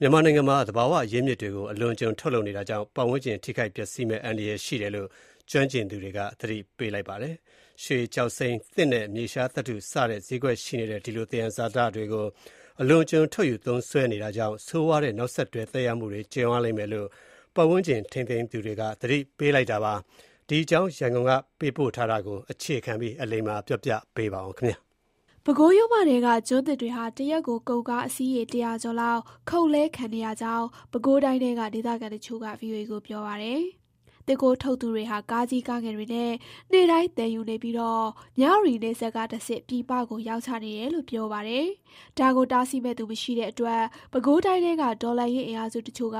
မြန်မာနိုင်ငံမှာ သဘာဝအရင်းအမြစ်တွေကို အလွန်အကျွံ ထုတ်လုပ်နေတာကြောင့် ပတ်ဝန်းကျင် ထိခိုက်ပျက်စီးမယ့် အန္တရာယ်ရှိတယ်လို့ ကျွမ်းကျင်သူတွေက သတိပေးလိုက်ပါတယ်။ရွှေ၊ကျောက်စိမ်း၊သစ်နဲ့ မြေရှားသတ္တု စတဲ့ ဈေးကွက်ရှိနေတဲ့ ဒီလို သယံဇာတတွေကို အလွန်အကျွံ ထုတ်ယူ သုံးစွဲနေတာကြောင့် ဆိုးရွားတဲ့ နောက်ဆက်တွဲ သက်ရောက်မှုတွေ ကြုံရလိမ့်မယ်လို့ ပတ်ဝန်းကျင် ထိန်းသိမ်းသူတွေက သတိပေးလိုက်တာပါ။ဒီအကြောင်း ရန်ကုန်ကပေးပို့ထားတာကို အခြေခံပြီး အလိမ္မာပြောပြပေးပါမယ်။ ပဲခူးရိုးမထဲကကျွန်းသစ်တွေဟာတရက်ကိုကုန်ကားအစီးရေ၁၀၀ကျော်လောက်ခုတ်လှဲခံနေရကြောင်းပဲခူးတိုင်းထဲကဒေသခံတချို့ကဗွီအိုအေကိုပြောပါတယ်။သစ်ခိုးထုတ်သူတွေဟာကားကြီးကားငယ်တွေနဲ့နေ့တိုင်းသယ်ယူနေပြီးမြဝတီနယ်စပ်ကတဆင့်ပြည်ပကိုရောင်းချနေတယ်လို့ပြောပါတယ်။ဒါကိုတားဆီးမယ့်သူမရှိတဲ့အတွက်ပဲခူးတိုင်းထဲကတော်လှန်ရေးအင်အားစုတချို့က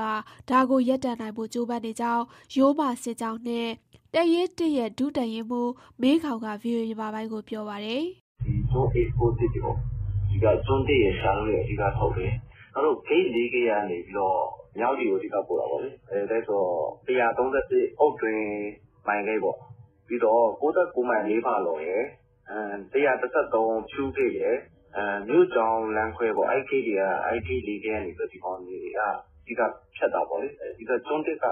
ဒါကိုရပ်တန့်နိုင်ဖို့ကြိုးပမ်းနေကြောင်းရိုးမစစ်ကြောင်းနဲ့တပ်ရင်းရဲ့ဒုတပ်ရင်းမှူးမင်းခေါင်ကဗွီအိုအေမြန်မာပိုင်းကိုပြောပါတယ်။" ကျွန်း A4 သစ်တွေပေါ့။အဓိကကျွန်းသစ်ရယ်၊ရှားလုံးရယ်အဓိကထုတ်တယ်။နောက်ဂိတ်၄ဂိတ်ကနေပြီးတော့မြဝတီကိုအဓိကပို့တာပေါ့လေ။၁၃၁အုတ်တွင်းမိုင်ဂိတ်ပေါ့။ပြီးတော့၉၉မိုင်လေးဖာလုံရယ်၊၁၁၃ဖြူးဂိတ်ရယ်၊မြို့ကြောင်းလမ်းခွဲပေါ့အဲဒီဂိတ်၄ဂိတ်ကနေဒီကောင်တွေကအဓိကဖြတ်တာပေါ့လေ။ကျွန်းသစ်က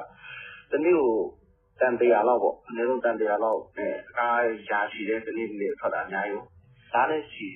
တနေ့ကိုတန်၁၀၀လောက်ပေါ့။အနည်းဆုံးတန်၁၀၀လောက်ကားရာချီတယ်တနေ့တနေ့ကိုထွက်တာအများကြီးကို။ လနဲ့ချီ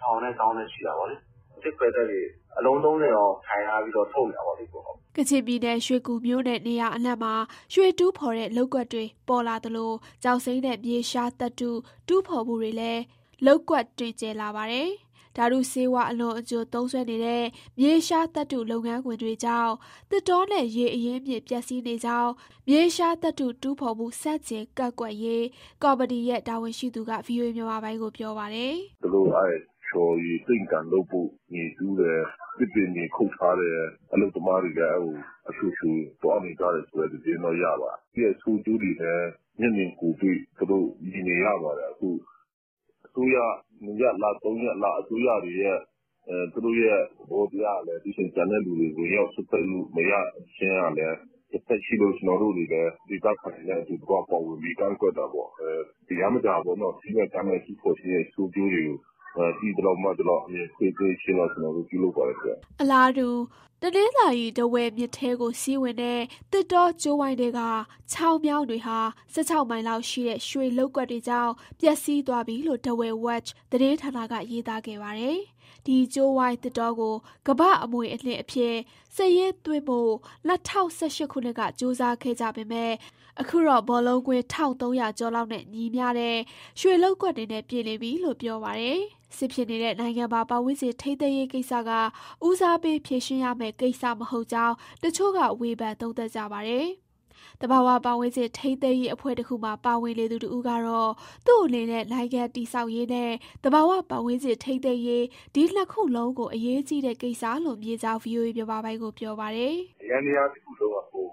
ထောင်နဲ့သောင်းနဲ့ချီတာပေါ့လေ။သစ်ခွဲစက်တွေအလုံး၃၀လောက်ထိုင်ထားပြီးထုတ်နေတာပေါ့လေ။"ကချင်ပြည်နယ်ရွှေကူမြို့နဲ့နေရာအနှံ့မှာရွှေတူးဖော်တဲ့လုပ်ကွက်တွေပေါ်လာသလိုကျောက်စိမ်းနဲ့မြေရှားသတ္တုတူးဖော်မှုတွေလည်းလုပ်ကွက်တွင်ကျယ်လာပါတယ်။ ဓာတုဆေးဝါးအလွန်အကျွံသုံးစွဲနေတဲ့ မြေရှားသတ္တုလုပ်ငန်းခွင်တွေကြောင့် သစ်တောနဲ့ ရေအရင်းအမြစ် ပျက်စီးနေကြောင်း မြေရှားသတ္တုတူးဖော်မှု ဆန့်ကျင်ကန့်ကွက်ရေး ကော်မတီရဲ့ တာဝန်ရှိသူက ဗွီအိုအေမြန်မာပိုင်းကို ပြောပါတယ်။"သူတို့ဖျော်ရည်သိမ်းကန်လုပ်ဖို့ မြေတူးတယ်၊သစ်ပင်တွေခုတ်ထားတယ်။အလုပ်သမားတွေလည်းအလျှိုလျှိုသွားနေကြတယ်ဆိုတဲ့ သတင်းတော့ ရပါတယ်။သူ့ရဲ့ ဆိုးကျိုးတွေလည်း မျက်မြင်ကိုယ်တွေ့ သူတို့မြင်နေရပါတယ်။အခု အစိုးရ ၂ ရပ်လား၊၃ ရပ်လား အစိုးရတွေရဲ့ သူတို့ရဲ့ သဘောတရားကလည်းကျန်တဲ့လူတွေ ဝင်ရောက်စွက်ဖက်လို့ မရခြင်းကလည်းတဘက်ရှိလို့ ကျနော်တို့တွေလည်း ဒေသခံတွေနဲ့အတူတကွ ပါဝင်ပြီး ကန့်ကွက်တာပေါ့။ဒီဟာမကျပေါ့နော် စည်းမဲ့ကမ်းမဲ့တူးဖော်ခြင်းရဲ့ ဆိုးကျိုးတွေကို သိသလောက်မှတ်သလောက်အမြင်ခွဲပေးခြင်းတော့ကျနော်တို့ပြုလုပ်ပါတယ်။"အလားတူတနင်္သာရီ၊ထားဝယ်မြစ်ထဲကိုစီးဝင်တဲ့သစ်တောကြိုးဝိုင်းထဲကချောင်းမြောင်းတွေဟာ၁၆မိုင်လောက်ရှိတဲ့ရွှေလုပ်ကွက်တွေကြောင့်ပျက်စီးသွားပြီလို့ Dawei Watch သတင်းဌာနကရေးသားခဲ့ပါတယ်။ ဒီကြိုးဝိုင်းသစ်တောကိုကမ္ဘာ့အမွေအနှစ်အဖြစ်စာရင်းသွင်းဖို့၂၀၁၈ခုနှစ်ကကြိုးစားခဲ့ကြပေမယ့်အခုတော့ဘောလုံးကွင်း၁,၃၀၀ကျော်လောက်နဲ့ညီမျှတဲ့ရွှေလုပ်ကွက်တွေနဲ့ပြည့်နေပြီလို့ပြောပါတယ်။စစ်ဖြစ်နေတဲ့နိုင်ငံမှာပတ်ဝန်းကျင်ထိန်းသိမ်းရေးကိစ္စကဦးစားပေးဖြေရှင်းရမယ့်ကိစ္စမဟုတ်ကြောင်းတချို့ကဝေဖန်သုံးသပ်ကြပါတယ်။ သဘာဝပတ်ဝန်းကျင်ထိန်းသိမ်းရေးအဖွဲ့တခုမှာပါဝင်နေသူတဦးကတော့သူ့အနေနဲ့နိုင်ငံတည်ဆောက်ရေးနဲ့သဘာဝပတ်ဝန်းကျင်ထိန်းသိမ်းရေးဒီနှစ်ခုလုံးကိုအရေးကြီးတဲ့ကိစ္စလို့မြင်ကြောင်းဗွီအိုအေမြန်မာပိုင်းကိုပြောပါတယ်။"ယန္တရားတခုလုံးကကိုယ်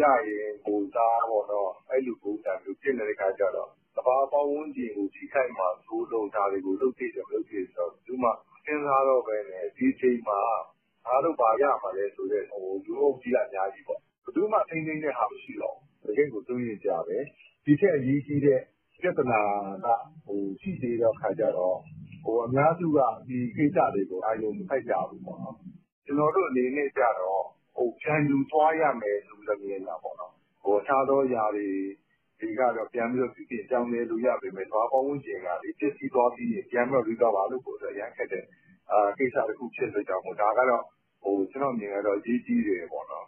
ရရင်ကိုယ်စားပေါ့နော်။အဲလိုပုံစံမျိုးဖြစ်နေတဲ့အခါကျတော့သဘာဝပတ်ဝန်းကျင်ကိုထိခိုက်မှာစိုးလို့ဒါတွေကိုလုပ်သင့်တယ်၊မလုပ်သင့်ဘူးဆိုတာဘယ်သူမှမစဉ်းစားတော့ဘဲနဲ့ဒီအချိန်မှာငါတို့ဘာရမှာလဲဆိုတဲ့လူအုပ်ကြီးကအများကြီးပေါ့။ ဘယ်သူမှ ထိန်းသိမ်းတဲ့ဟာ မရှိတော့ဘူး။တကယ့်ကို စိုးရိမ်စရာပဲ။ဒီထက်အရေးကြီးတဲ့ ပြဿနာက ရှိသေးတဲ့အခါကျတော့ အများစုက ဒီကိစ္စတွေကို အာရုံမစိုက်ကြဘူးပေါ့နော်။ကျနော်တို့အနေနဲ့ကျတော့ ပြန်ယူသွားရမယ်လို့ပဲမြင်တာပေါ့နော်။အခြားသောအရာတွေကတော့ ပြန်ပြီးတော့ ပြုပြင်ပြောင်းလဲလို့ ရပေမယ့် သဘာဝပတ်ဝန်းကျင်က ပျက်စီးသွားပြီးရင် ပြန်ပြီး recover လုပ်ဖို့အတွက်အရမ်းခက်တဲ့ ကိစ္စတခု ဖြစ်တဲ့အတွက်ကြောင့်မို့ ဒါကတော့ ကျနော့်အမြင်ကတော့ အရေးကြီးတယ်ပေါ့နော်။"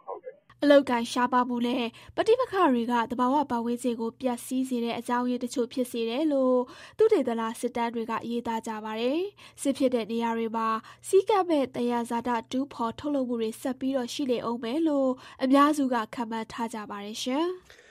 အလုပ်အကိုင်ရှားပါးမှုနဲ့ပဋိပက္ခတွေကသဘာဝပတ်ဝန်းကျင်ကိုပျက်စီးစေတဲ့အကြောင်းရင်းတချို့ဖြစ်စေတယ်လို့သုတေသနစစ်တမ်းတွေကရေးသားကြပါတယ်။စစ်ဖြစ်တဲ့နေရာတွေမှာစည်းကမ်းမဲ့သယံဇာတတူးဖော်ထုတ်လုပ်မှုတွေဆက်ပြီးရှိနေဦးမယ်လို့အများစုကခန့်မှန်းထားကြပါတယ်။